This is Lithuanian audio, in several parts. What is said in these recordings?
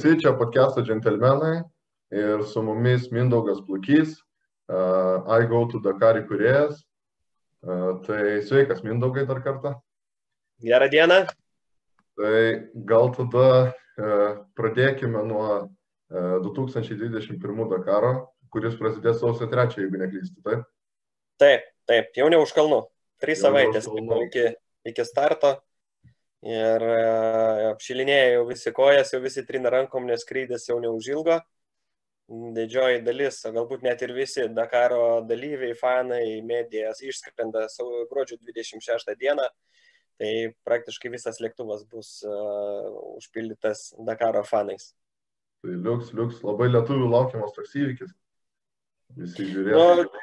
Visi, čia podcast'o džentelmenai ir su mumis Mindaugas Plukys, uh, I Go to Dakar įkūrėjas. Uh, tai sveikas Mindaugai dar kartą. Gerą dieną. Tai gal tada uh, pradėkime nuo uh, 2021 Dakaro, kuris prasidės sausio 3, jeigu neklystu, taip? Taip, taip, jau ne už kalnų. Trys savaitės iki, iki starto. Ir e, apšilinėja jau visi kojas, jau visi trina rankom, nes skrydis jau neužilgo. Didžioji dalis, galbūt net ir visi Dakaro dalyviai, fanai, medijas išskrenda gruodžio 26 dieną. Tai praktiškai visas lėktuvas bus uh, užpildytas Dakaro fanais. Tai liuks, liuks, labai lietuvių laukiamas toks įvykis. Visi žiūrėjo. Nu,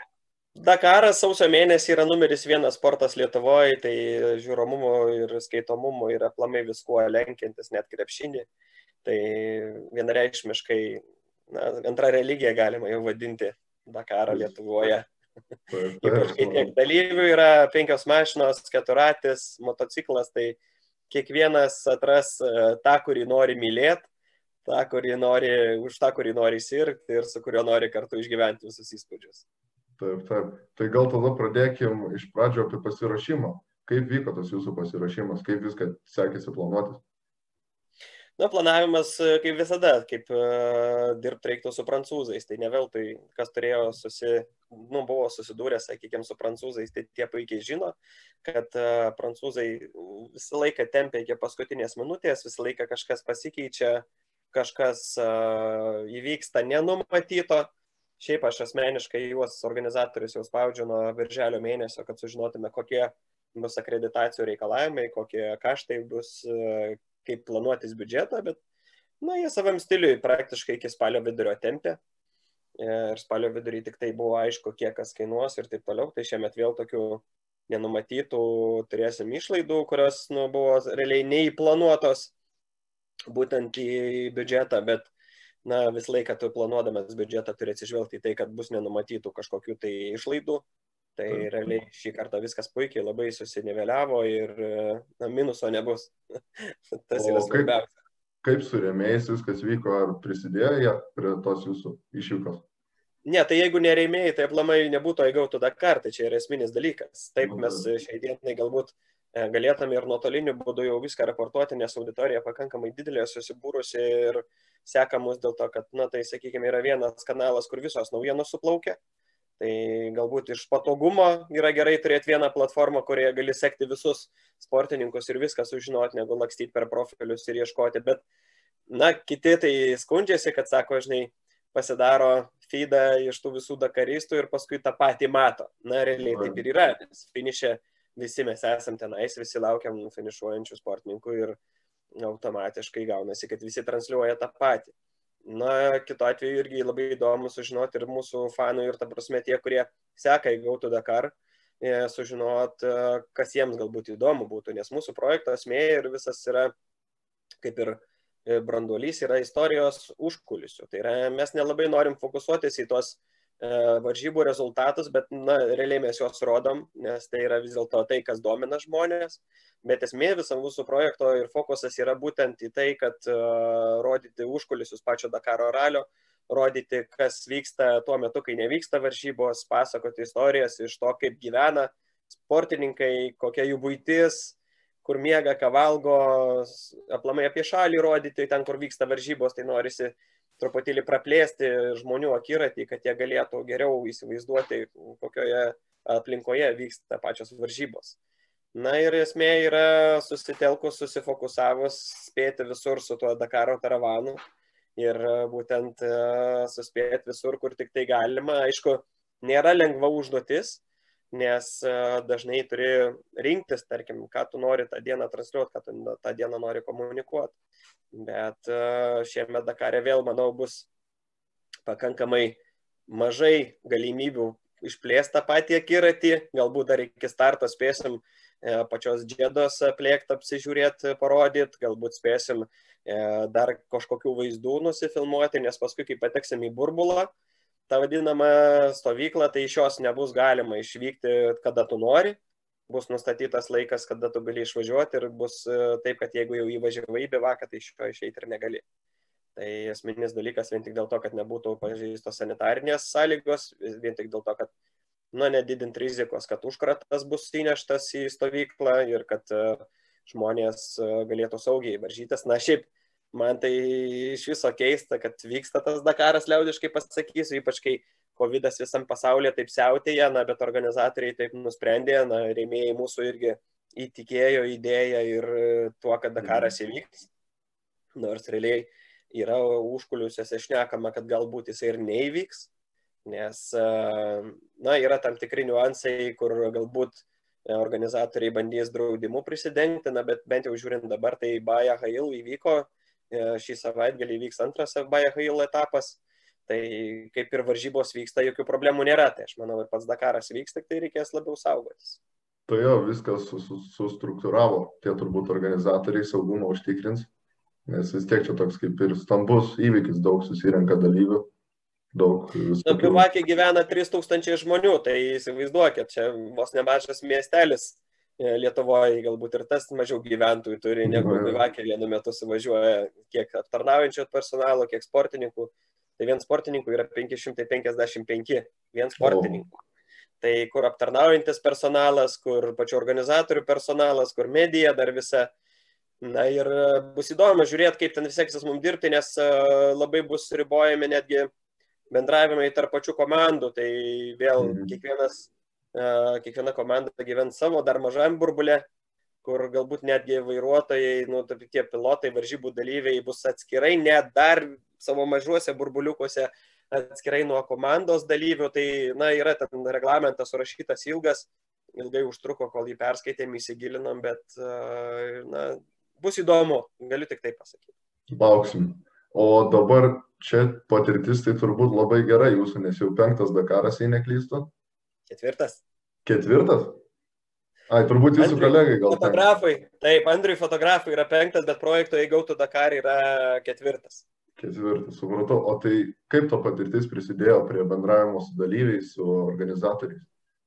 Dakaras sausio mėnesį yra numeris vienas sportas Lietuvoje, tai žiūromumo ir skaitomumo yra plamai viskuo lenkiantis, net krepšinį. Tai vienareikšmiškai na, antra religija galima jau vadinti Dakarą Lietuvoje. Ypač kai tiek dalyvių yra penkios mašinos, keturatis, motociklas, tai kiekvienas atras e, tą, kurį nori mylėti, tą, kurį nori, už tą, kurį nori sirgti ir su kuriuo nori kartu išgyventi visus įspūdžius. Taip, taip. Tai gal tada pradėkim iš pradžio apie pasirašymą. Kaip vyko tas jūsų pasirašymas, kaip viską sekėsi planuotis? Na, planavimas, kaip visada, kaip uh, dirbti reiktų su prancūzais. Tai ne veltui, kas turėjo susi, nu, buvo susidūrę, sakykime, su prancūzais, tai tie puikiai žino, kad uh, prancūzai visą laiką tempia iki paskutinės minutės, visą laiką kažkas pasikeičia, kažkas uh, įvyksta nenumatyto Šiaip aš asmeniškai juos organizatorius jau spaudžiu nuo virželio mėnesio, kad sužinotume, kokie bus akreditacijų reikalavimai, kokie kaštai bus, kaip planuotis biudžetą, bet, na, jie savam stiliui praktiškai iki spalio vidurio tempė. Ir spalio vidurį tik tai buvo aišku, kiek kas kainuos ir taip toliau. Tai šiemet vėl tokių nenumatytų turėsim išlaidų, kurios nu, buvo realiai neįplanuotos būtent į biudžetą, bet na, visą laiką tu planuodamas biudžetą turi atsižvelgti į tai, kad bus nenumatytų kažkokių tai išlaidų. Tai realiai šį kartą viskas puikiai labai susiniveliavo ir na, minuso nebus. Tas yra svarbiausia. Kaip, su rėmėjais viskas vyko, ar prisidėjo jie prie tos jūsų iššūkos? Ne, tai jeigu nerėmėjai, tai aplamai nebūtų įgautų Dakar, tai čia yra esminis dalykas. Taip, mes šiai dienai galbūt e, galėtume ir nuotoliniu būdu jau viską raportuoti, nes auditorija pakankamai didelė, susibūrusi ir uh, seka mus dėl to, kad, na, tai, sakykime, yra vienas kanalas, kur visos naujienos suplaukia. Tai galbūt iš patogumo yra gerai turėti vieną platformą, kurioje gali sekti visus sportininkus ir viską sužinoti, negu lakstyti per profilius ir ieškoti. Bet, na, kiti tai skundžiasi, kad, sako, žinai, pasidaro feedą iš tų visų dakaristų ir paskui tą patį mato. Na, realiai taip ir yra, nes finišė visi mes esam tenais, visi laukiam finišuojančių sportininkų ir automatiškai gaunasi, kad visi transliuoja tą patį. Na, kitu atveju irgi labai įdomu sužinoti ir mūsų fanų ir, ta prasme, tie, kurie seka į Gautų Dakar, e, sužinot, e, kas jiems galbūt įdomu būtų, nes mūsų projekto esmė ir visas yra kaip ir e, branduolys yra istorijos užkulisių. Tai yra, mes nelabai norim fokusuotis į tos varžybų rezultatus, bet na, realiai mes juos rodom, nes tai yra vis dėlto tai, kas domina žmonės. Bet esmė viso mūsų projekto ir fokusas yra būtent į tai, kad uh, rodyti užkulisius pačio Dakaro ralio, rodyti, kas vyksta tuo metu, kai nevyksta varžybos, pasakoti istorijas iš to, kaip gyvena sportininkai, kokia jų būtis, kur miega, ką valgo, aplamai apie šalį rodyti, ten, kur vyksta varžybos, tai norisi truputėlį praplėsti žmonių akiratį, kad jie galėtų geriau įsivaizduoti, kokioje aplinkoje vyksta pačios varžybos. Na ir esmė yra susitelkus, susifokusavus, spėti visur su tuo Dakaro karavanu ir e, būtent e, suspėti visur, kur tik tai galima. Aišku, nėra lengva užduotis, nes e, dažnai turi rinktis, tarkim, ką tu nori tą dieną transliuoti, ką tu tą dieną nori komunikuoti. Bet šiame Dakare vėl, manau, bus pakankamai mažai galimybių išplėsti tą patį akiratį, galbūt dar iki starto spėsim E, pačios džėdos plėktą apsižiūrėti, parodyti, galbūt spėsim e, dar kažkokių vaizdų nusifilmuoti, nes paskui, kai pateksim į burbulą, tą vadinamą stovyklą, tai iš jos nebus galima išvykti, kada tu nori, bus nustatytas laikas, kada tu gali išvažiuoti ir bus e, taip, kad jeigu jau įvažiavai į bivaką, tai iš jo išeiti ir negali. Tai esminis dalykas vien tik dėl to, kad nebūtų pažįstos sanitarinės sąlygos, vien tik dėl to, kad nu, nedidint rizikos, kad užkratas bus įneštas į stovyklą ir kad e, žmonės e, galėtų saugiai varžytis. Na šiaip, man tai iš viso keista, kad vyksta tas Dakaras, liaudiškai pasakysiu, ypač kai COVID visam pasaulyje taip siautėja, na, bet organizatoriai taip nusprendė, na, rėmėjai mūsų irgi įtikėjo idėją ir tuo, kad Dakaras mhm. įvyks. Nors realiai yra užkuliusiuose šnekama, kad galbūt jisai ir neįvyks, nes, na, yra tam tikri niuansai, kur galbūt organizatoriai bandys draudimu prisidengti, na, bet bent jau žiūrint dabar, tai Baja Hail įvyko, e, šį savaitgalį vyks antras Baja Hail etapas, tai kaip ir varžybos vyksta, jokių problemų nėra, tai aš manau ir pats Dakaras vyks, tik tai reikės labiau saugotis. Tai jo, viskas sustruktūravo, tie turbūt organizatoriai saugumą užtikrins nes vis tiek čia toks kaip ir stambus įvykis, daug susirenka dalyvių. Daug. Na, Bivakė gyvena 3000 žmonių, tai įsivaizduokit, čia vos nemažas miestelis e, Lietuvoje, galbūt ir tas mažiau gyventojų turi, negu Bivakė vienu metu suvažiuoja kiek aptarnaujančio personalo, kiek sportininkų. Tai vien sportininkų yra 555, vien sportininkų. O. Tai kur aptarnaujantis personalas, kur pačių organizatorių personalas, kur medija dar visa. Na ir e, bus įdomu žiūrėti, kaip ten seksis mums dirbti, nes e, labai bus ribojami netgi bendravimai tarp pačių komandų. Tai vėl mhm. kiekvienas, e, kiekviena komanda gyvens savo dar mažam burbulė, kur galbūt netgi vairuotojai, nu, tie pilotai, varžybų dalyviai bus atskirai, net dar savo mažuose burbuliukuose atskirai nuo komandos dalyvių. Tai, na, yra ten reglamentas surašytas ilgas, ilgai užtruko, kol jį perskaitėm, įsigilinom, bet, na, bus įdomu, galiu tik tai pasakyti. Lauksim. O dabar čia patirtis tai turbūt labai gera jūsų, nes jau penktas Dakaras, jei neklystu. Ketvirtas. Ketvirtas? Ai, turbūt jūsų Andriui, kolegai gal. Fotografai, taip, Andriui fotografai yra penktas, bet projekto įgautų Dakar yra ketvirtas. Ketvirtas, supratau. O tai kaip to patirtis prisidėjo prie bendravimo su dalyviais, su organizatoriais?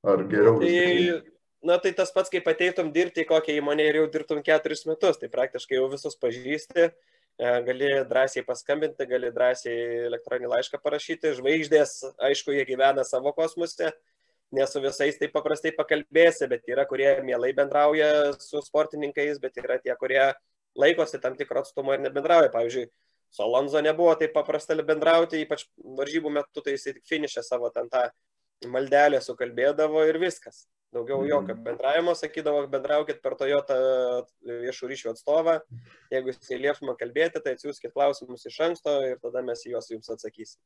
Ar geriau? Tai, na tai tas pats, kaip ateitum dirbti į kokią įmonę ir jau dirbtum keturis metus, tai praktiškai jau visus pažįsti, e, gali drąsiai paskambinti, gali drąsiai elektroninį laišką parašyti, žvaigždės, aišku, jie gyvena savo kosmose, nes su visais taip paprastai pakalbėsi, bet yra, kurie mielai bendrauja su sportininkais, bet yra tie, kurie laikosi tam tikro atstumo ir nebendrauja. Pavyzdžiui, su Alonso nebuvo taip paprasta bendrauti, ypač varžybų metu, tai jisai tik finišę savo ten tą maldelę sukalbėdavo ir viskas. Daugiau jokio mhm. bendravimo, sakydavo, bendraukit per Toyota viešų ryšių atstovą. Jeigu jis lieps man kalbėti, tai atsiųskit klausimus iš anksto ir tada mes juos jums atsakysim.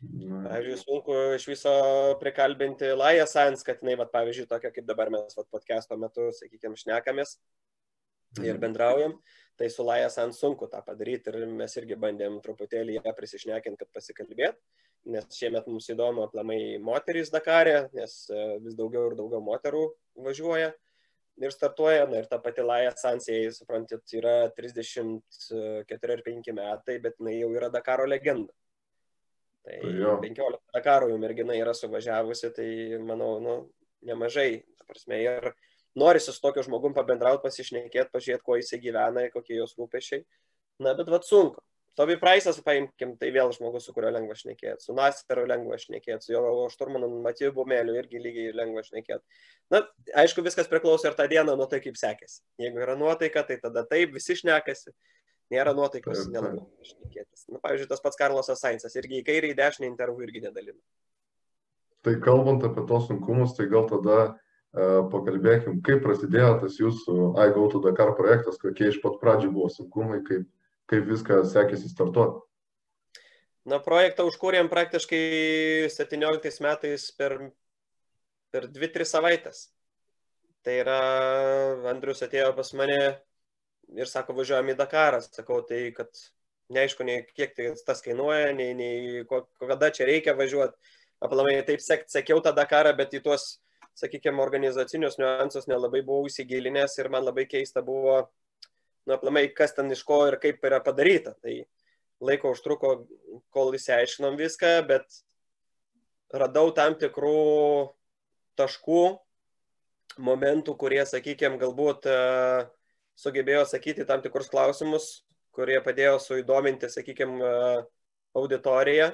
Pavyzdžiui, sunku iš viso prikalbinti Laja Sans, kad jinai, vat, pavyzdžiui, tokia kaip dabar mes vat, podcast'o metu, sakykime, šnekamės ir mhm. bendraujam, tai su Laja Sans sunku tą padaryti ir mes irgi bandėm truputėlį ją prisišnekinti, kad pasikalbėt nes šiemet mums įdomu aplamai moterys Dakarė, nes e, vis daugiau ir daugiau moterų važiuoja ir startuoja. Na ir ta pati Laja Sansijai, suprantat, yra 34 ar 5 metai, bet jinai jau yra Dakaro legenda. Tai, tai jo. 15 Dakaro jau mergina yra suvažiavusi, tai manau, nu, nemažai. Ta prasme, ir norisi su tokiu žmogum pabendrauti, pasišnekėti, pažiūrėti, kuo jisai gyvena, kokie jos rūpešiai. Na, bet vad sunku. Toby Price'as, paimkim, tai vėl žmogus, su kuriuo lengva šnekėti, su Nasteru lengva šnekėti, su jo šturmanu Matiju Bumeliu irgi lygiai lengva šnekėti. Na, aišku, viskas priklauso ir tą dieną nuo tai, kaip sekėsi. Jeigu yra nuotaika, tai tada taip, visi šnekasi. Nėra nuotaikos, nelabai šnekėtis. Na, pavyzdžiui, tas pats Karlosas Sainsas irgi į kairį, į dešinę intervų irgi nedalina. Tai kalbant apie tos sunkumus, tai gal tada uh, pakalbėkim, kaip prasidėjo tas jūsų I Go to Dakar projektas, kokie iš pat pradžių buvo sunkumai, kaip kaip viską sekėsi startuoti? Na, projektą užkūrėm praktiškai 17 metais per, per 2-3 savaitės. Tai yra, Andrius atėjo pas mane ir sako, važiuojam į Dakarą. Sakau, tai kad neaišku, nei kiek tai tas kainuoja, nei, nei kada čia reikia važiuoti. Aplamai taip sek, sekiau tą Dakarą, bet į tuos, sakykime, organizacinius niuansus nelabai buvau įsigilinęs ir man labai keista buvo nu, aplamai, kas ten iš ko ir kaip yra padaryta. Tai laiko užtruko, kol įsiaiškinom viską, bet radau tam tikrų taškų, momentų, kurie, sakykime, galbūt uh, sugebėjo atsakyti tam tikrus klausimus, kurie padėjo suįdominti, sakykime, auditoriją.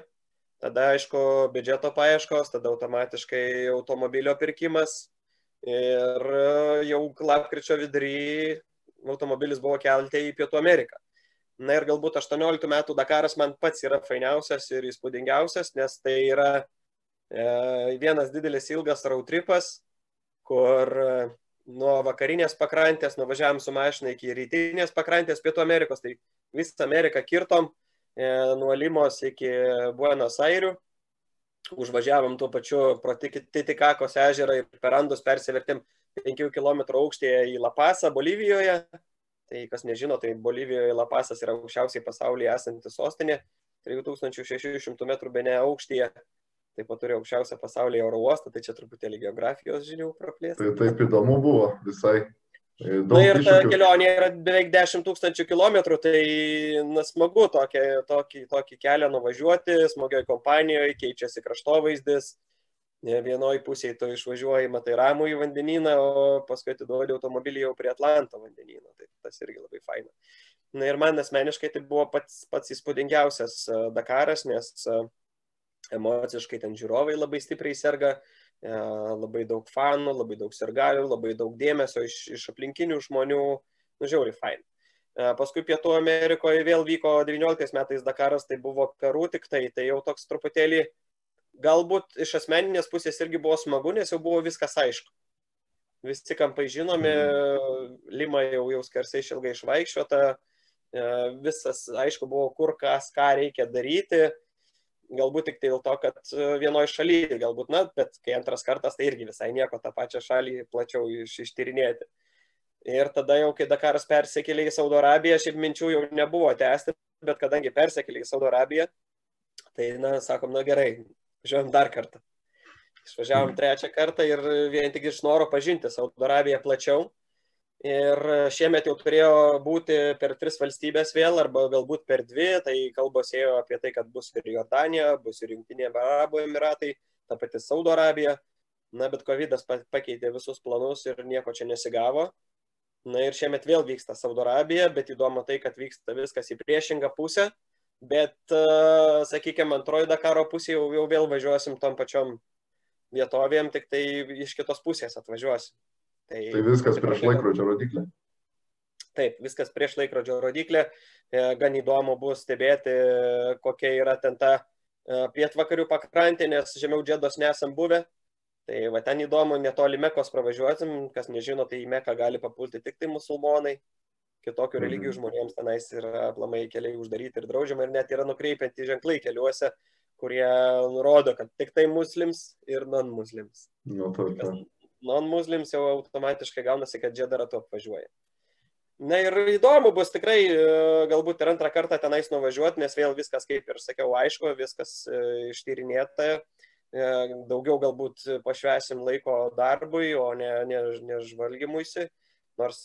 Tada, aišku, biudžeto paieškos, tada automatiškai automobilio pirkimas. Ir jau lapkričio vidury automobilis buvo kelti į Pietų Ameriką. Na ir galbūt 18 metų Dakaras man pats yra fainiausias ir įspūdingiausias, nes tai yra e, vienas didelis ilgas road tripas, kur e, nuo vakarinės pakrantės nuvažiavam su mašina iki rytinės pakrantės Pietų Amerikos, tai visą Ameriką kirtom e, nuo Limos iki Buenos Airių, užvažiavom tuo pačiu pro Titikakos ežerą ir per Andus persivertėm 5 km aukštėje į Lapasą, Bolivijoje. Tai kas nežino, tai Bolivijoje Lapasas yra aukščiausiai pasaulyje esanti sostinė, 3600 m bene aukštyje. Taip pat turi aukščiausią pasaulyje oro uostą, tai čia truputėlį geografijos žinių praplės. Tai taip įdomu buvo visai. E, daug Na ir ta iššūkių. kelionė yra beveik 10 tūkstančių kilometrų, tai na, smagu tokį, tokį, tokį kelią nuvažiuoti, smagioj kompanijoje, keičiasi kraštovaizdis, vienoje pusėje tu išvažiuoji, matai ramų į vandenyną, o paskui atiduodi automobilį jau prie Atlanto vandenyno. Tai tas irgi labai faina. Na ir man asmeniškai tai buvo pats, pats įspūdingiausias e, Dakaras, nes e, emociškai ten žiūrovai labai stipriai serga, e, labai daug fanų, labai daug sergalių, labai daug dėmesio iš, iš aplinkinių žmonių, nu žiauri fain. Paskui Pietų Amerikoje vėl vyko 19 metais Dakaras, tai buvo Peru tik tai, tai jau toks truputėlį galbūt iš asmeninės pusės irgi buvo smagu, nes jau buvo viskas aišku. Visi kampai žinomi, mhm. Lima jau, jau skersai išilgai išvaikščiota, e, visas aišku buvo, kur kas, ką reikia daryti, galbūt tik tai dėl to, kad vienoje šalyje, galbūt, na, bet kai antras kartas, tai irgi visai nieko tą pačią šalį plačiau iš, ištyrinėti. Ir tada jau, kai Dakaras persikėlė į Saudo Arabiją, šiaip minčių jau nebuvo tęsti, bet kadangi persikėlė į Saudo Arabiją, tai, na, sakom, na gerai, Važiuojam dar kartą. Išvažiavom mhm. trečią kartą ir vien tik iš noro pažinti Saudo Arabiją plačiau. Ir šiemet jau turėjo būti per tris valstybės vėl, arba galbūt per dvi, tai kalbos ėjo apie tai, kad bus ir Jordanija, bus ir Junktinė Arabų Emiratai, ta pati Saudo Arabija. Na, bet COVID pakeitė visus planus ir nieko čia nesigavo. Na ir šiemet vėl vyksta Saudo Arabija, bet įdomu tai, kad vyksta viskas į priešingą pusę Bet, uh, sakykime, antroji Dakaro pusė jau, jau vėl važiuosim tom pačiom vietovėm, tik tai iš kitos pusės atvažiuosim. Tai, tai viskas prieš laikrodžio rodiklį. Taip, viskas prieš laikrodžio rodiklį. E, gan įdomu bus stebėti, kokia yra ten ta e, pietvakarių pakrantė, nes žemiau džedos nesam buvę. Tai va ten įdomu, netoli Mekos pravažiuosim, kas nežino, tai į Meką gali papulti tik tai musulmonai kitokių mhm. religijų žmonėms tenais yra aplamai keliai uždaryti ir draudžiama ir net yra nukreipianti ženklai keliuose, kurie nurodo, kad tik tai muslims ir non-muslims. Nu, to, to. Non-muslims jau automatiškai gaunasi, kad džedaratu apvažiuoja. Na ir įdomu bus tikrai e, galbūt ir antrą kartą tenais nuvažiuoti, nes vėl viskas, kaip ir sakiau, aišku, viskas e, ištyrinėta, e, daugiau galbūt pašvesim laiko darbui, o ne, ne, ne žvalgymuisi. Nors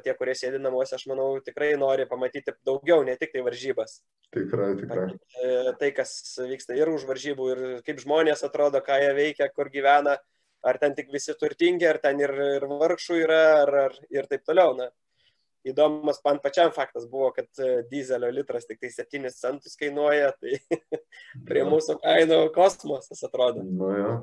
tie, kurie sėdi namuose, aš manau, tikrai nori pamatyti daugiau, ne tik tai varžybas. Tikrai, tikrai. Tai, kas vyksta ir už varžybų, ir kaip žmonės atrodo, ką jie veikia, kur gyvena, ar ten tik visi turtingi, ar ten ir, ir vargšų yra, ar, ar ir taip toliau. Na. Įdomus man pačiam faktas buvo, kad e, dizelio litras tik tai 7 centus kainuoja, tai prie mūsų kainų kosmosas atrodo. Nu, ja.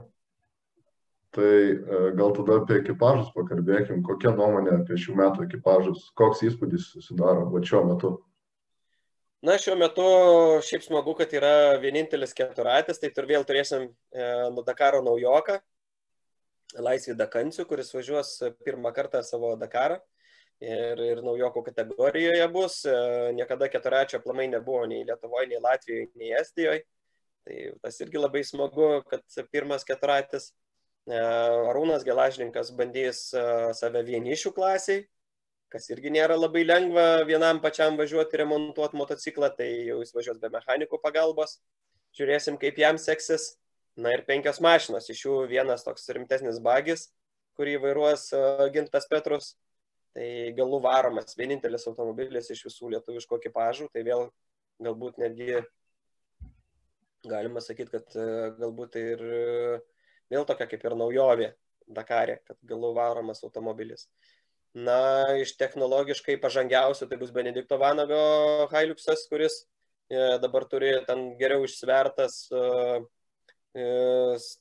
Tai e, gal tada apie ekipažus pakalbėkim, kokia nuomonė apie šių metų ekipažus, koks įspūdis susidaro va šiuo metu. Na, šiuo metu šiaip smagu, kad yra vienintelis keturatis, tai tur vėl turėsim e, Dakaro naujoką, Laisvį Dakancių, kuris važiuos pirmą kartą savo Dakarą ir, ir naujoko kategorijoje bus. E, niekada keturačio plamai nebuvo nei Lietuvoje, nei Latvijoje, nei Estijoje. Tai tas irgi labai smagu, kad pirmas keturatis. E, Arūnas Gelažninkas bandys e, save vienišių klasiai, kas irgi nėra labai lengva vienam pačiam važiuoti remontuoti motociklą, tai jau jis važiuos be mechanikų pagalbos. Žiūrėsim, kaip jam seksis. Na ir penkios mašinos, iš jų vienas toks rimtesnis bagis, kurį vairuos e, Gintas Petrus. Tai galų varomas, vienintelis automobilis iš visų lietuviškų ekipažų, tai vėl galbūt netgi galima sakyti, kad galbūt tai ir vėl tokia kaip ir naujovė Dakarė, kad galų varomas automobilis. Na, iš technologiškai pažangiausių tai bus Benedikto Vanago Hailuxas, kuris e, dabar turi ten geriau išsvertas uh,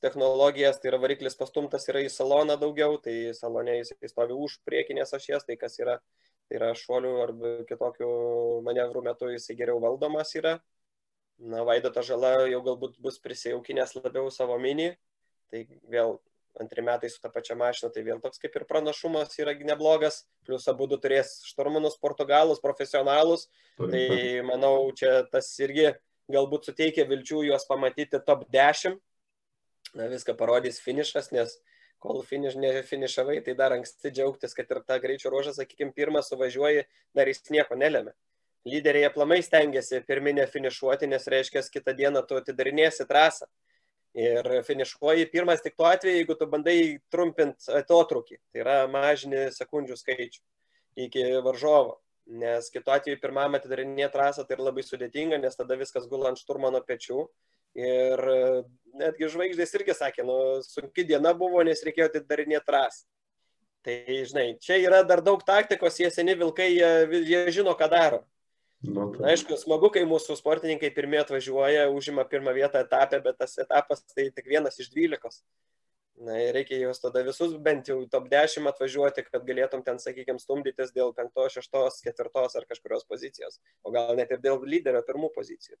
technologijas, tai yra variklis pastumtas yra į saloną daugiau, tai salone jis stovi už priekinės ašies, tai kas yra, tai yra šuolių arba kitokių manevrų metu jisai geriau valdomas yra. Na, Vaidoto žala jau galbūt bus prisijaukinęs labiau savo mini, tai vėl antri metai su ta pačia mašina, tai vėl toks kaip ir pranašumas yra neblogas, plus abu du turės šturmanus, portugalus, profesionalus, tai manau, čia tas irgi galbūt suteikia vilčių juos pamatyti top 10 na, viską parodys finišas, nes kol finiš, nefinišavai, tai dar anksti džiaugtis, kad ir tą greičio ruožą, sakykime, pirmą suvažiuoji, dar jis nieko nelėmė. Lyderiai aplamai stengiasi pirminę finišuoti, nes reiškia, kitą dieną tu atidarinėsi trasą. Ir finišuoji pirmas tik tuo atveju, jeigu tu bandai trumpinti atotrukį, tai yra mažini sekundžių skaičių iki varžovo. Nes kitu atveju pirmam atidarinėti trasą tai yra labai sudėtinga, nes tada viskas gula ant šturmano pečių Ir e, netgi žvaigždės irgi sakė, nu, sunki diena buvo, nes reikėjo atidarinėti trasą. Tai, žinai, čia yra dar daug taktikos, jie seni vilkai, jie, jie žino, ką daro. Nu, tai. Aišku, smagu, kai mūsų sportininkai pirmie atvažiuoja, užima pirmą vietą etapę, bet tas etapas tai tik vienas iš dvylikos. Na reikia juos tada visus bent jau top 10 atvažiuoti, kad galėtum ten, sakykime, stumdytis dėl 5, 6, 4 ar kažkurios pozicijos, o gal net ir dėl lyderio pirmų pozicijų.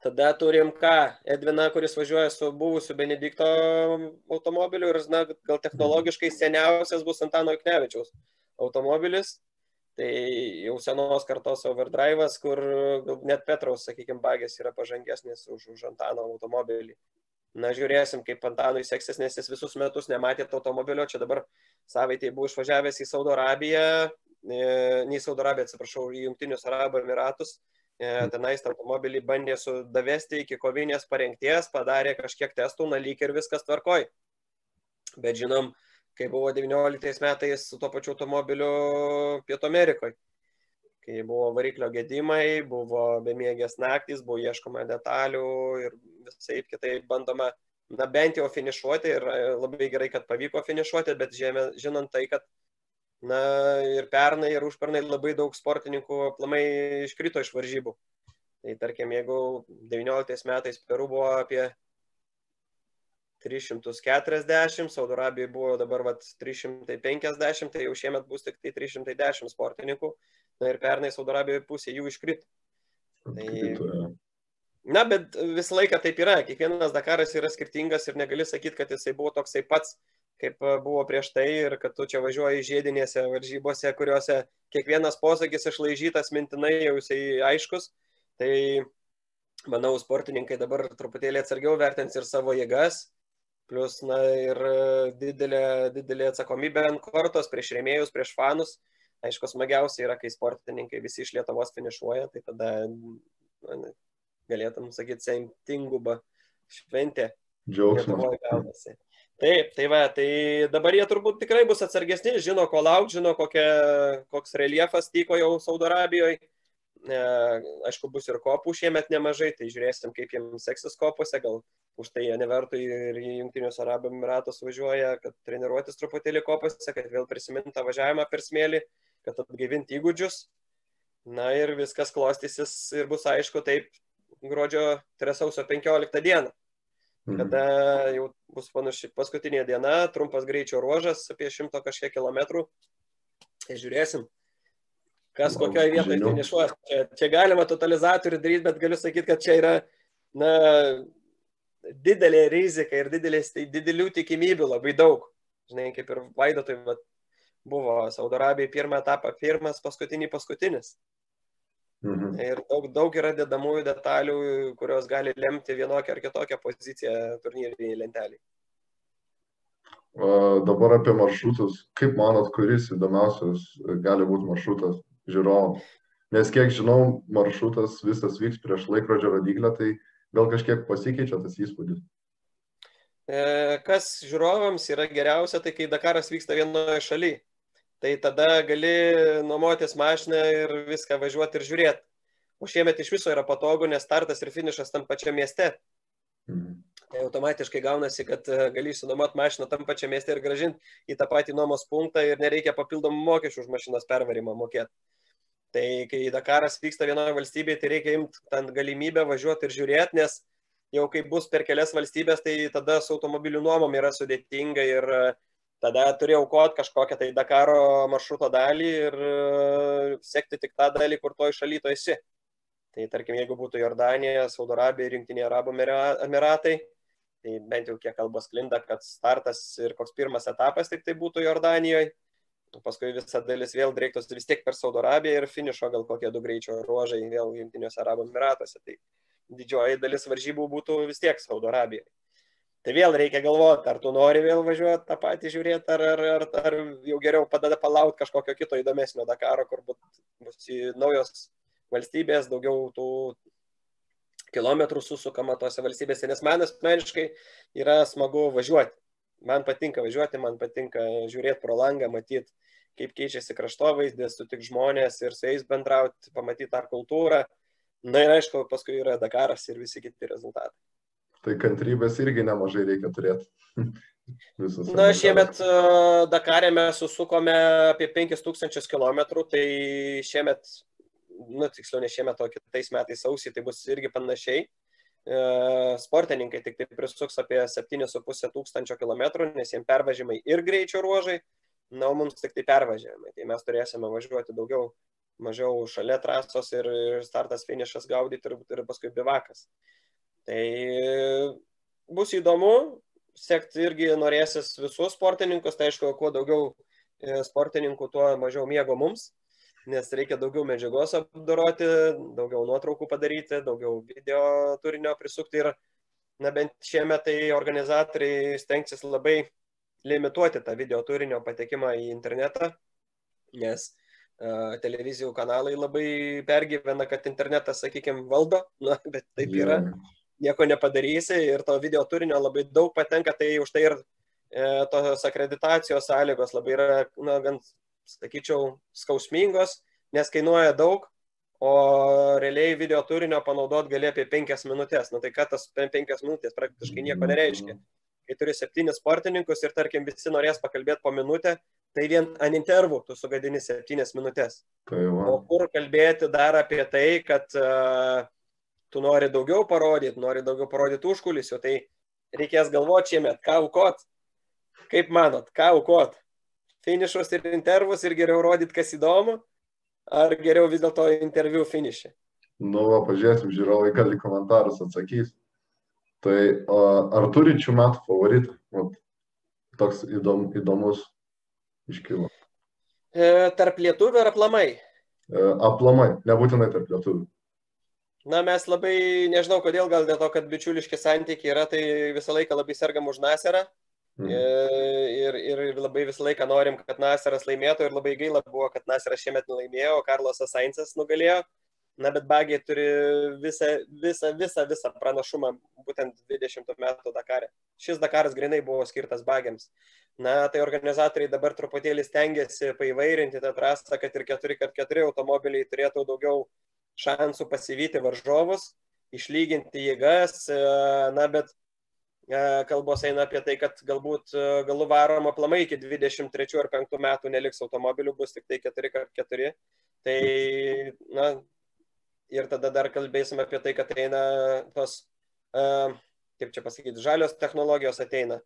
Tada turim ką? Edvina, kuris važiuoja su buvusiu Benedikto automobiliu ir, na, gal technologiškai seniausias bus Antano Iknevičiaus automobilis. Tai jau senos kartos overdrive'as, kur net Petraus, sakykime, bagės yra pažangesnis už, už Antano automobilį. Na, žiūrėsim, kaip Antanui seksis, nes jis visus metus nematė to automobilio. Čia dabar savaitėje buvo išvažiavęs į Saudo Arabiją, ne į Saudo Arabiją, atsiprašau, į Junktinius Arabų Emiratus E, tenais automobilį bandė sudavesti iki kovinės parengties, padarė kažkiek testų, na lyg ir viskas tvarkoj. Bet žinom, kai buvo 19 metais su tuo pačiu automobiliu Pietų Amerikoje, kai buvo variklio gedimai, buvo bemiegės naktys, buvo ieškoma detalių ir visai kitaip bandoma, na bent jau finišuoti ir labai gerai, kad pavyko finišuoti, bet žinant tai, kad Na ir pernai, ir užpernai labai daug sportininkų aplamai iškrito iš varžybų. Tai tarkim, jeigu 19 metais Peru buvo apie 340, Saudo Arabijoje buvo dabar vat, 350, tai jau šiemet bus tik tai 310 sportininkų. Na ir pernai Saudo Arabijoje pusė jų iškrito. Tai, na, bet visą laiką taip yra. Kiekvienas Dakaras yra skirtingas ir negali sakyti, kad jisai buvo toksai pats kaip e, buvo prieš tai ir kad tu čia važiuoji žiedinėse varžybose, kuriuose kiekvienas posakis išlaižytas mintinai jau jisai aiškus. Tai manau, sportininkai dabar truputėlį atsargiau vertins ir savo jėgas, plus na, ir didelė, didelė atsakomybė ant kortos prieš rėmėjus, prieš fanus. Aišku, smagiausia yra, kai sportininkai visi iš Lietuvos finišuoja, tai tada na, galėtum sakyti, sentinguba šventė. Džiaugsmas. Taip, tai va, tai dabar jie turbūt tikrai bus atsargesni, žino, ko laukti, žino, kokia, koks reliefas tyko jau Saudo Arabijoje. E, aišku, bus ir kopų šiemet nemažai, tai žiūrėsim, kaip jiems seksis kopose, gal už tai jie nevertų ir į Junktinius Arabų Emiratus važiuoja, kad treniruotis truputėlį kopose, kad vėl prisiminti tą važiavimą per smėlį, kad atgaivinti įgūdžius. Na ir viskas klostysis ir bus aišku taip gruodžio 3 sausio 15 dieną. Mhm. kada jau bus panaši paskutinė diena, trumpas greičio ruožas apie šimto kažkiek kilometrų. Ir žiūrėsim, kas kokioje vietoje finišuos. Čia, čia galima totalizatorių daryti, bet galiu sakyti, kad čia yra na, didelė rizika ir didelės, tai didelių tikimybių labai daug. Žinai, kaip ir Vaidotui buvo Saudo Arabijai pirmą etapą, pirmas, paskutinį, paskutinis. Mhm. Ir daug, daug yra dedamųjų detalių, kurios gali lemti vienokią ar kitokią poziciją turnyriniai lenteliai. Dabar apie maršrutus. Kaip manot, kuris įdomiausias gali būti maršrutas žiūrovams? Nes kiek žinau, maršrutas visas vyks prieš laikrodžio rodiklę, tai gal kažkiek pasikeičia tas įspūdis. E, kas žiūrovams yra geriausia, tai kai Dakaras vyksta vienoje šalyje tai tada gali nuomotis mašiną ir viską važiuoti ir žiūrėti. O šiemet iš viso yra patogu, nes startas ir finišas tam pačiam mieste. Mhm. Tai automatiškai gaunasi, kad e, gali išsinuomoti mašiną tam pačiam mieste ir gražinti į tą patį nuomos punktą ir nereikia papildomų mokesčių už mašinos pervarimą mokėti. Tai kai Dakaras vyksta vienoje valstybėje, tai reikia imti ten galimybę važiuoti ir žiūrėti, nes jau kai bus per kelias valstybės, tai tada su automobilių nuomom yra sudėtinga ir e, tada turi aukoti kažkokią tai Dakaro maršruto dalį ir e, sekti tik tą dalį, kur toj šaly to esi. Tai tarkim, jeigu būtų Jordanija, Saudo Arabija Junktinė Arabų Emiratai, tai bent jau kiek kalbos klinda, kad startas ir koks pirmas etapas tik tai būtų Jordanijoje, paskui visa dalis vėl dreiktos vis tiek per Saudo Arabiją ir finišo gal kokie du greičio ruožai vėl Junktiniuose Arabų Emiratuose. Tai didžioji dalis varžybų būtų vis tiek Saudo Arabijoje. Tai vėl reikia galvoti, ar tu nori vėl važiuoti tą patį žiūrėti, ar, ar, ar, ar jau geriau padeda palaukti kažkokio kito įdomesnio Dakaro, kur bus naujos valstybės, daugiau tų kilometrų susukama tose valstybėse, nes man asmeniškai yra smagu važiuoti. Man patinka važiuoti, man patinka žiūrėti pro langą, matyti, kaip keičiasi kraštovaizdis, sutik žmonės ir su jais bendrauti, pamatyti tą kultūrą. Na ir aišku, paskui yra Dakaras ir visi kiti rezultatai. Tai kantrybės irgi nemažai reikia turėti. Na, šiemet uh, Dakarė mes susukome apie 5000 km, tai šiemet nu, tiksliau ne šiemet, o kitais metais sausį, tai bus irgi panašiai. E, sportininkai tik tai prisuks apie 7,5 tūkstančio kilometrų, nes jiems pervažymai ir greičio ruožai, na, o mums tik tai pervažiavimai. Tai mes turėsime važiuoti daugiau, mažiau šalia trasos ir startas, finišas gaudyti ir, ir paskui bivakas. Tai bus įdomu, sekti irgi norėsis visus sportininkus, tai aišku, kuo daugiau e, sportininkų, tuo mažiau miego mums nes reikia daugiau medžiagos apdoroti, daugiau nuotraukų padaryti, daugiau video turinio prisukti ir, na bent šiemet tai organizatoriai stengsis labai limituoti tą video turinio patekimą į internetą, nes uh, televizijų kanalai labai pergyvena, kad internetas, sakykime, valdo, na, bet taip yra, nieko nepadarysi ir to video turinio labai daug patenka, tai už tai ir e, tos akreditacijos sąlygos labai yra, na, gan sakyčiau, skausmingos, nes kainuoja daug, o realiai video turinio panaudot gali apie penkias minutės. Na tai ką tas penkias minutės praktiškai nieko nereiškia. Kai turi septynis sportininkus ir tarkim visi norės pakalbėti po minutę, tai vien ant intervų tu sugadini septynias minutės. Tai o kur kalbėti dar apie tai, kad uh, tu nori daugiau parodyti, nori daugiau parodyti užkulisių, tai reikės galvoti šiemet, ką aukot. Kaip manot, ką aukot? finišus ir intervus ir geriau rodyti, kas įdomu, ar geriau vis dėlto interviu finišė? Nu, va, pažiūrėsim, žiūrovai gali komentarus atsakys. Tai ar turi šių metų favoritą? Vat, toks įdom, įdomus iškilo. E, tarp lietuvių ar aplamai? E, aplamai, nebūtinai tarp lietuvių. Na, mes labai, nežinau kodėl, gal dėl to, kad bičiuliški santykiai yra, tai visą laiką labai sergam už Naserą. Mhm. Ir, ir, ir labai visą laiką norim, kad Naseras laimėtų ir labai gaila buvo, kad Naseras šiemet nelaimėjo, o Karlosas Sainsas nugalėjo. Na, bet bagiai turi visą, visą, visą, visą pranašumą būtent 20 metų Dakarė. Šis Dakaras grinai buvo skirtas bagiams. Na, tai organizatoriai dabar truputėlį stengiasi paivairinti tą trasą, kad ir 4x4 automobiliai turėtų daugiau šansų pasivyti varžovus, išlyginti jėgas. Na, bet E, kalbos eina apie tai, kad galbūt e, galų varom aplamai iki 23 ar 5 metų neliks automobilių, bus tik tai 4x4. Tai, na, ir tada dar kalbėsim apie tai, kad eina tos, kaip čia pasakyti, žalios technologijos ateina.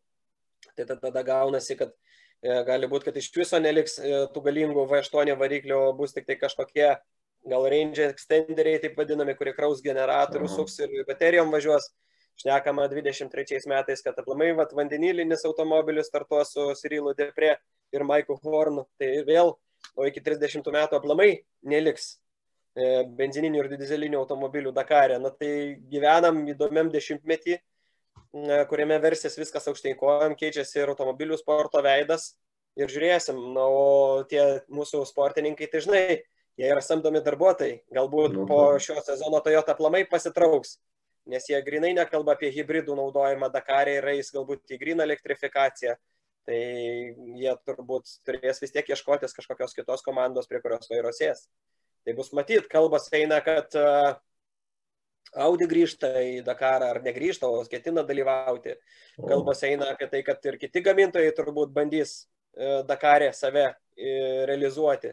Tai tada gaunasi, kad gali būti, kad iš viso neliks tų galingų V8 variklių, bus tik tai kažkokie gal range extenderiai, taip vadinami, kurie kraus generatorių, suks ir baterijom važiuos. Šnekama 23 metais, kad aplamai vat, vandenilinis automobilis startuos su Cyrilu Depre ir Maiku Hornu. Tai vėl, o iki 30 metų aplamai neliks e, benzininių ir dizelinių automobilių Dakarė. Na tai gyvenam įdomiam dešimtmetį, e, kuriame versijas viskas aukštai kojam, keičiasi ir automobilių sporto veidas. Ir žiūrėsim, na, o tie mūsų sportininkai, tai žinai, jie yra samdomi darbuotojai. Galbūt nu, po šio sezono Toyota aplamai pasitrauks nes jie grinai nekalba apie hybridų naudojimą Dakarė ir eis galbūt į gryną elektrifikaciją. Tai jie turbūt turės vis tiek ieškotis kažkokios kitos komandos, prie kurios vairo sės. Tai bus matyt, kalbas eina, kad uh, Audi grįžta į Dakarą ar negrįžta, o ketina dalyvauti. Kalbos eina apie tai, kad ir kiti gamintojai turbūt bandys e, Dakarė save e, realizuoti.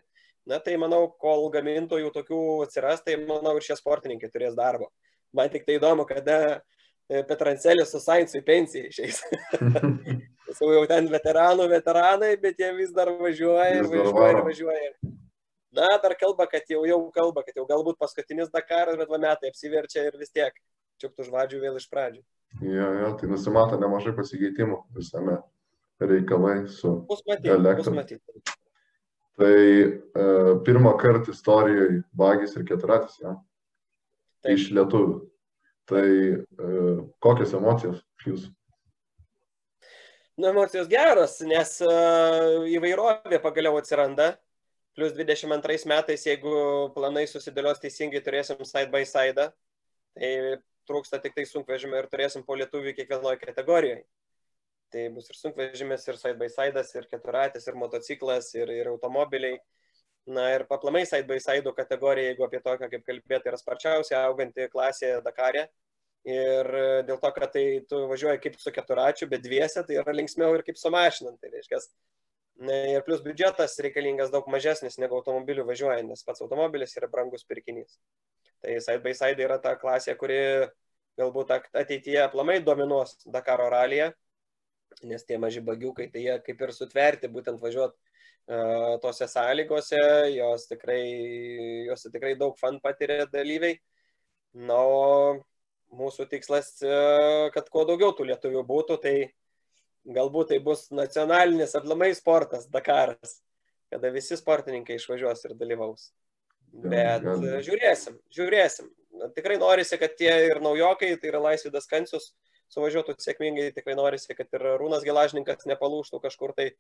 Na tai manau, kol gamintojų tokių atsiras, tai manau ir šie sportininkai turės darbo. Man tik tai įdomu, kada e, Petrancelis su Sainzu į pensiją išeis. jau ten veteranų veteranai, bet jie vis dar važiuoja ir važiuoja ir važiuoja. Na, dar kalba, kad jau, jau kalba, kad jau galbūt paskutinis Dakaras, bet va metai apsiverčia ir vis tiek čiuktų žvadžių vėl iš pradžių. Jo, jo, tai nusimato nemažai pasikeitimų visame reikalai su bus matyti, elektra. Bus matyti. Tai uh, pirmą kartą istorijoje bagis ir keturatis, ja? Taip. iš lietuvių. Tai uh, kokios emocijos jūsų? Nu, emocijos geros, nes uh, įvairovė pagaliau atsiranda Plius 22 metais, jeigu planai susidėlios teisingai, turėsim side by side, tai trūksta tik tai sunkvežimio ir turėsim po lietuvių kiekvienoje kategorijoje. Tai bus ir sunkvežimis, ir side by side, ir keturatis, ir motociklas, ir, ir automobiliai. Na ir paplamai side by side kategorija, jeigu apie tokią kaip kalbėti, yra sparčiausia auganti klasė Dakarė. Ir dėl to, kad tai tu važiuoji kaip su keturačiu, bet dviese, tai yra linksmiau ir kaip su mašinant. Tai reiškia, Ir plus biudžetas reikalingas daug mažesnis negu automobilių važiuojant, nes pats automobilis yra brangus pirkinys. Tai side by side yra ta klasė, kuri galbūt ateityje aplamai dominuos Dakaro ralyje, nes tie maži bagiukai, tai jie kaip ir sutverti, būtent važiuoti uh, tose sąlygose, jos tikrai, jos tikrai daug fan patiria dalyviai. Na, o mūsų tikslas, uh, kad kuo daugiau tų lietuvių būtų, tai galbūt tai bus nacionalinis aplamai sportas Dakaras, kada visi sportininkai išvažiuos ir dalyvaus. Bet ja. žiūrėsim, žiūrėsim. Tikrai norisi, kad tie ir naujokai, tai yra Laisvidas Kancius, suvažiuotų sėkmingai, tikrai norisi, kad ir Rūnas Gelažninkas nepalūštų kažkur tai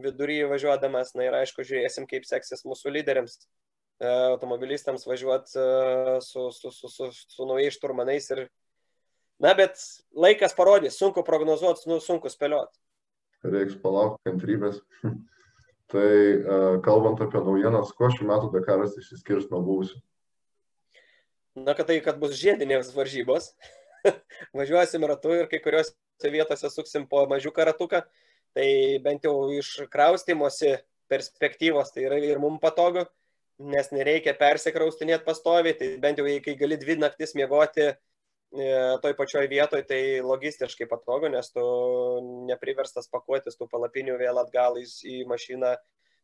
viduryje važiuodamas. Na ir aišku, žiūrėsim, kaip seksis mūsų lyderiams, e, automobilistams važiuoti e, su, su, su, su, su naujais šturmanais ir Na, bet laikas parodys, sunku prognozuoti, nu, sunku spėlioti. Reiks palaukti kantrybės. tai uh, kalbant apie naujienas, kuo šių metų Dakaras išsiskirs nuo buvusių? Na, kad tai, kad bus žiedinės varžybos. Važiuosim ratu ir kai kuriuose vietose suksim po mažiuką ratuką. Tai bent jau iš kraustimosi perspektyvos tai yra ir mums patogu, nes nereikia persikraustinėti pastoviai. Tai bent jau, kai gali dvi naktis miegoti E, toj pačioj vietoj, tai logistiškai patogu, nes tu nepriverstas pakuotis tų palapinių vėl atgal į, mašiną.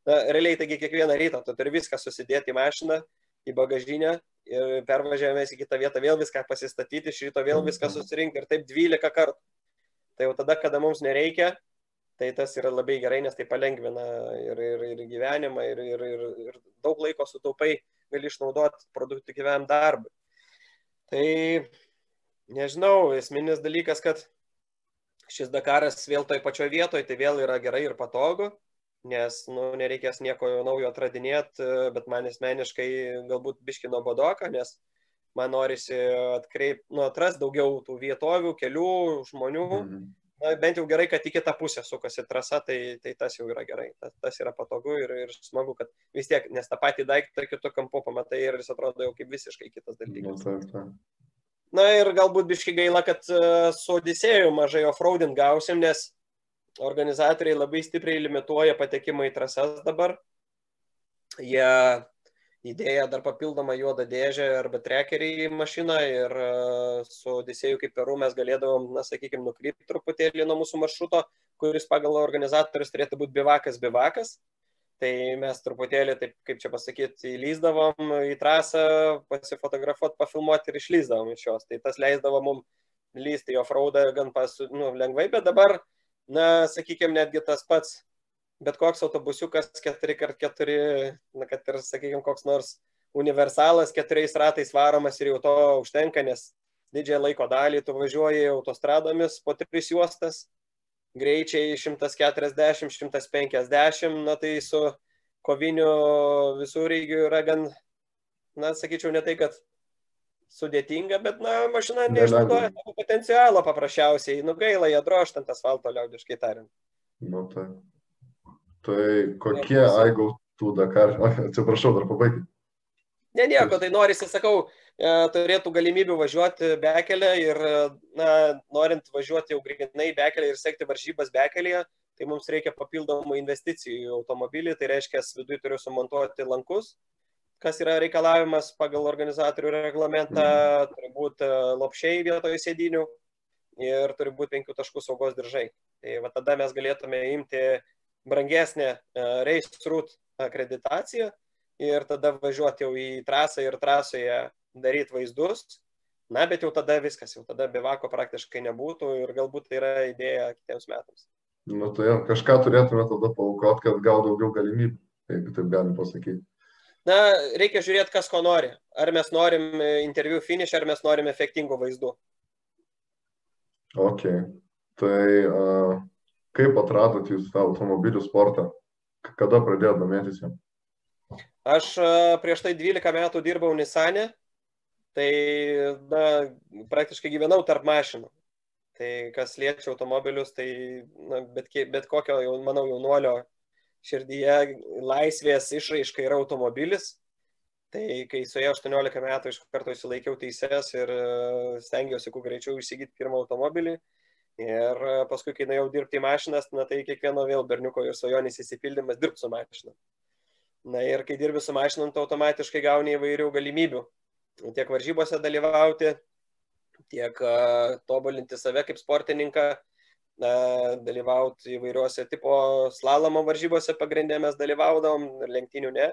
Na, realiai, taigi kiekvieną rytą tu turi viską susidėti į mašiną, į bagažinę ir pervažiavęs į kitą vietą vėl viską pasistatyti, iš ryto vėl viską susirinkti ir taip 12 kartų. Tai jau tada, kada mums nereikia, tai tas yra labai gerai, nes tai palengvina ir, ir, ir gyvenimą, ir, ir, ir, ir daug laiko sutaupai gali išnaudoti produktyviam darbui. Tai Nežinau, esminis dalykas, kad šis Dakaras vėl toj pačioj vietoje, tai vėl yra gerai ir patogu, nes nu, nereikės nieko naujo atradinėti, bet man asmeniškai galbūt biškino bodoka, nes man norisi atkreipti, nu, atras daugiau tų vietovių, kelių, žmonių. Mhm. Na, bent jau gerai, kad į kitą pusę sukasi trasa, tai, tai tas jau yra gerai. Tas, tas yra patogu ir, ir smagu, kad vis tiek, nes tą patį daiktą kitų kampų pamatai ir jis atrodo jau kaip visiškai kitas dalykas. Na, taip, taip. Na ir galbūt biški gaila, kad e, su Odisėju mažai offroading gausim, nes organizatoriai labai stipriai limituoja patekimą į trasas dabar. Jie įdėję dar papildomą juodą dėžę arba trekerį į mašiną ir e, su Odisėju kaip peru mes galėdavom, na, sakykime, nukrypti truputėlį nuo mūsų maršruto, kuris pagal organizatorius turėtų būti bivakas bivakas. Tai mes truputėlį, taip kaip čia pasakyti, įlyzdavom į trasą, pasifotografuoti, pafilmuoti ir išlyzdavom iš jos. Tai tas leisdavo mums lysti į offroadą gan pas, nu, lengvai, bet dabar, na, sakykime, netgi tas pats, bet koks autobusiukas 4x4, na, kad ir, sakykime, koks nors universalas keturiais ratais varomas ir jau to užtenka, nes didžiąją laiko dalį tu važiuoji autostradomis po tris juostas greičiai 140, 150, na tai su koviniu visureigiu yra gan, na, sakyčiau, ne tai, kad sudėtinga, bet, na, mašina neišnaudoja savo potencialo paprasčiausiai, nu gaila, ją droštant asfalto liaudiškai tariant. Nu, tai. Tai kokie aigautų Dakar, atsiprašau, dar pabaigti. Ne, nieko, tai norisi, sakau, e, turėtų galimybių važiuoti bekelę ir, na, norint važiuoti jau grinai bekelę ir sekti varžybas bekelėje, tai mums reikia papildomų investicijų į automobilį, tai reiškia, viduje turiu sumontuoti lankus, kas yra reikalavimas pagal organizatorių reglamentą, mhm. turi būti e, lopšiai vietoje sėdinių ir turi būti penkių taškų saugos diržai. Tai va tada mes galėtume imti brangesnę e, Race Route akreditaciją ir tada važiuoti jau į trasą ir trasoje daryti vaizdus. Na, bet jau tada viskas, jau tada bivako praktiškai nebūtų ir galbūt tai yra idėja kitiems metams. Nu, tai kažką turėtume tada paukoti, kad gal daugiau galimybių, jeigu taip galim pasakyti. Na, reikia žiūrėti, kas ko nori. Ar mes norim interviu finish, ar mes norim efektingų vaizdų. Ok. Tai uh, kaip atradot jūs tą automobilių sportą? Kada pradėjote domėtis jam? Aš prieš tai 12 metų dirbau Nisane, tai na, praktiškai gyvenau tarp mašinų. Tai kas liečia automobilius, tai na, bet, bet kokio, jau, manau, jaunuolio širdyje laisvės išraiška yra automobilis. Tai kai su jie 18 metų iš karto įsilaikiau teises ir stengiausi kuo greičiau įsigyti pirmą automobilį. Ir paskui, kai nuėjau dirbti į mašinas, na tai kiekvieno vėl berniuko ir svajonės įsipildymas dirbti su mašina. Na ir kai dirbi su mašinom, tu automatiškai gauni įvairių galimybių. Tiek varžybose dalyvauti, tiek uh, tobulinti save kaip sportininką, dalyvauti įvairiuose tipo slalomo varžybose pagrindė mes dalyvaudavom, lenktynių ne,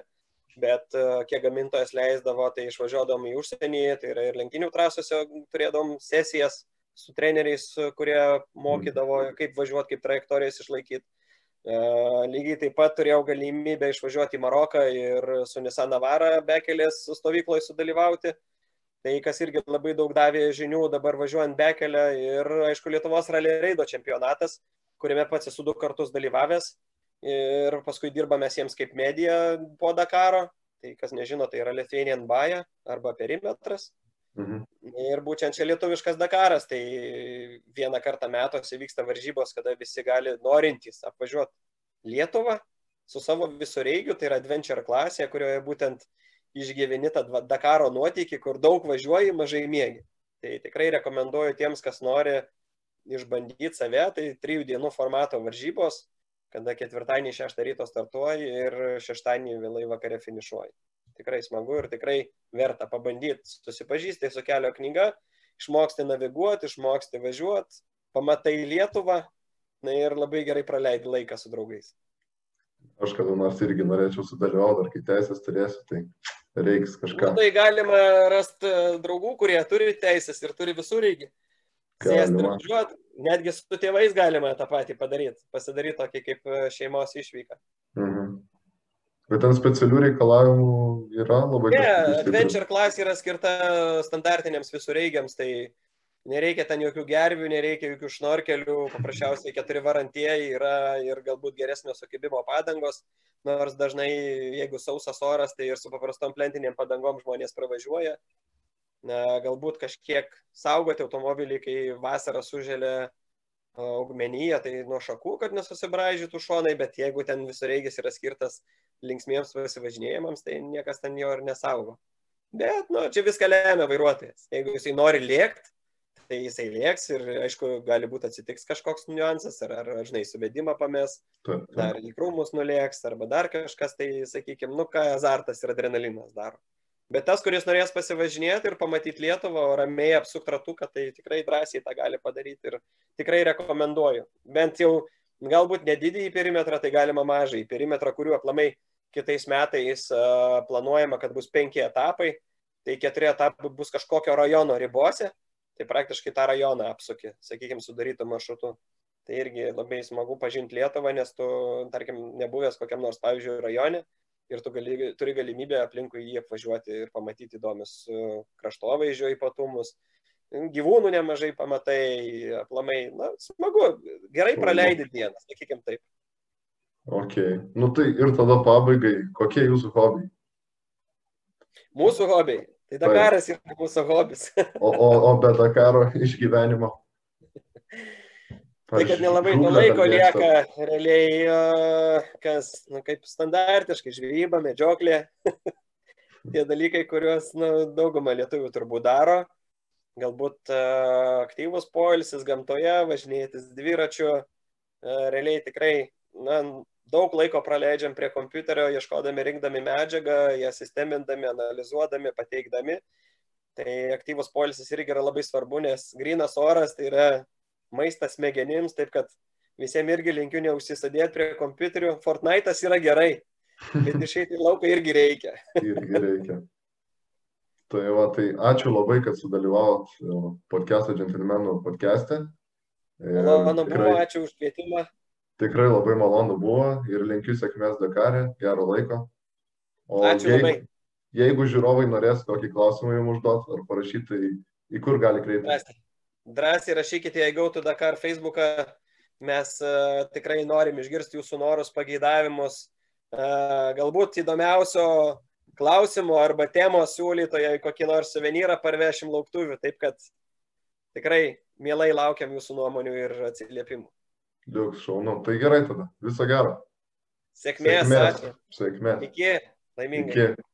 bet uh, kiek gamintojas leisdavo, tai išvažiuodavom į užsienį, tai yra ir lenktynių trasose turėdavom sesijas su treneriais, kurie mokydavo, kaip važiuoti, kaip trajektorijas išlaikyti. E, lygiai taip pat turėjau galimybę išvažiuoti į Maroką ir su Nissan Navara bekelės stovykloje sudalyvauti. Tai kas irgi labai daug davė žinių dabar važiuojant bekelę ir, aišku, Lietuvos rally reido čempionatas, kuriame pats esu du kartus dalyvavęs ir paskui dirbame jiems kaip medija po Dakaro. Tai kas nežino, tai yra Lithuanian Baja arba perimetras. Mhm. Ir būtent čia lietuviškas Dakaras, tai vieną kartą metuose vyksta varžybos, kada visi gali norintys apvažiuoti Lietuvą su savo visureigiu, tai yra adventure klasė, kurioje būtent išgyveni tą Dakaro nuotykį, kur daug važiuoji, mažai mėgi. Tai tikrai rekomenduoju tiems, kas nori išbandyti save, tai trijų dienų formato varžybos, kada ketvirtadienį šeštą ryto startuoji ir šeštadienį vėlai vakare finišuoji tikrai smagu ir tikrai verta pabandyti. Susipažįsti su kelio knyga, išmoksti naviguoti, išmoksti važiuoti, pamatai Lietuvą na, ir labai gerai praleidi laiką su draugais. Aš kada nors irgi norėčiau sudalyvauti, ar kai teisės turėsiu, tai reiks kažką. Na, tai galima rasti e, draugų, kurie turi teisės ir turi visur reikia. Važiuoti. Netgi su tėvais galima tą patį padaryti, pasidaryti tokį kaip e, šeimos išvyką. Mhm. Bet ten specialių reikalavimų yra labai daug. Ne, Adventure Class yra skirta standartiniams visureigiams, tai nereikia ten jokių gervių, nereikia jokių šnorkelių, paprasčiausiai keturi varantieji yra ir galbūt geresnio sukibimo padangos, nors dažnai, jeigu sausas oras, tai ir su paprastom plentiniam padangom žmonės pravažiuoja. Galbūt kažkiek saugoti automobilį, kai vasarą suželia augmenyje, tai nuo šakų, kad nesusibražytų šonai, bet jeigu ten visureigis yra skirtas linksmiems pasivažinėjimams, tai niekas ten jo ir nesaugo. Bet, nu, čia viską lemia vairuotojas. Jeigu jisai nori lėkti, tai jisai lėks ir, aišku, gali būti atsitiks kažkoks niuansas, ar, ar žinai, suvedimą pames, dar į krūmus nulėks, arba dar kažkas, tai, sakykime, nu, ką azartas ir adrenalinas daro. Bet tas, kuris norės pasivažinėti ir pamatyti Lietuvą, ramiai apsukti ratuką, tai tikrai drąsiai tą gali padaryti ir tikrai rekomenduoju. Bent jau galbūt nedidį perimetrą, tai galima mažai perimetrą, kuriuo aplamai kitais metais planuojama, kad bus penki etapai, tai keturi etapai bus kažkokio rajono ribose, tai praktiškai tą rajoną apsuki, sakykime, sudarytų maršrutų. Tai irgi labai smagu pažinti Lietuvą, nes tu, tarkim, nebuvęs kokiam nors, pavyzdžiui, rajone, ir tu gali, turi galimybę aplinkui jį apvažiuoti ir pamatyti įdomius e, kraštovaizdžio ypatumus. Gyvūnų nemažai pamatai, aplamai, na, smagu, gerai praleidi dieną, sakykime taip. Ok, nu tai ir tada pabaigai, kokie jūsų hobiai? Mūsų hobiai. Tai Dakaras yra mūsų hobis. o, o, o be Dakaro išgyvenimo? Tai kad nelabai to laiko lieka, realiai, kas, nu, kaip standartiškai, žvejyba, medžioklė. tie dalykai, kuriuos nu, dauguma lietuvių turbūt daro. Galbūt uh, aktyvus poilsis gamtoje, važinėtis dviračiu, uh, realiai tikrai na, daug laiko praleidžiam prie kompiuterio, ieškodami, rinkdami medžiagą, ją sistemindami, analizuodami, pateikdami. Tai aktyvus poilsis irgi yra labai svarbu, nes grinas oras tai yra maistas smegenims, taip kad visiems irgi linkiu neužsisadėti prie kompiuterių. Fortnite'as yra gerai, bet išeiti į lauką irgi reikia. irgi reikia. Tai, va, tai ačiū labai, kad sudalyvavot e, podcast'o džentelmenų podcast'e. Malonu buvo, ačiū už kvietimą. Tikrai labai malonu buvo ir linkiu sėkmės Dakarė, gero laiko. O ačiū jeigu, labai. Jeigu žiūrovai norės kokį klausimą jums užduoti ar parašyti, tai į kur gali kreiptis? Drąsiai, rašykite į Gautų Dakar Facebooką. Mes uh, tikrai norim išgirsti jūsų norus, pageidavimus. Uh, galbūt įdomiausio klausimo arba temos siūlytoje kokį nors suvenyrą parvešim lauktuvių, taip kad tikrai mielai laukiam jūsų nuomonių ir atsiliepimų. Liuks, šaunu. Tai gerai tada. Viso gero. Sėkmės. Sėkmės. Sėkmės. Iki. Laimingai. Iki.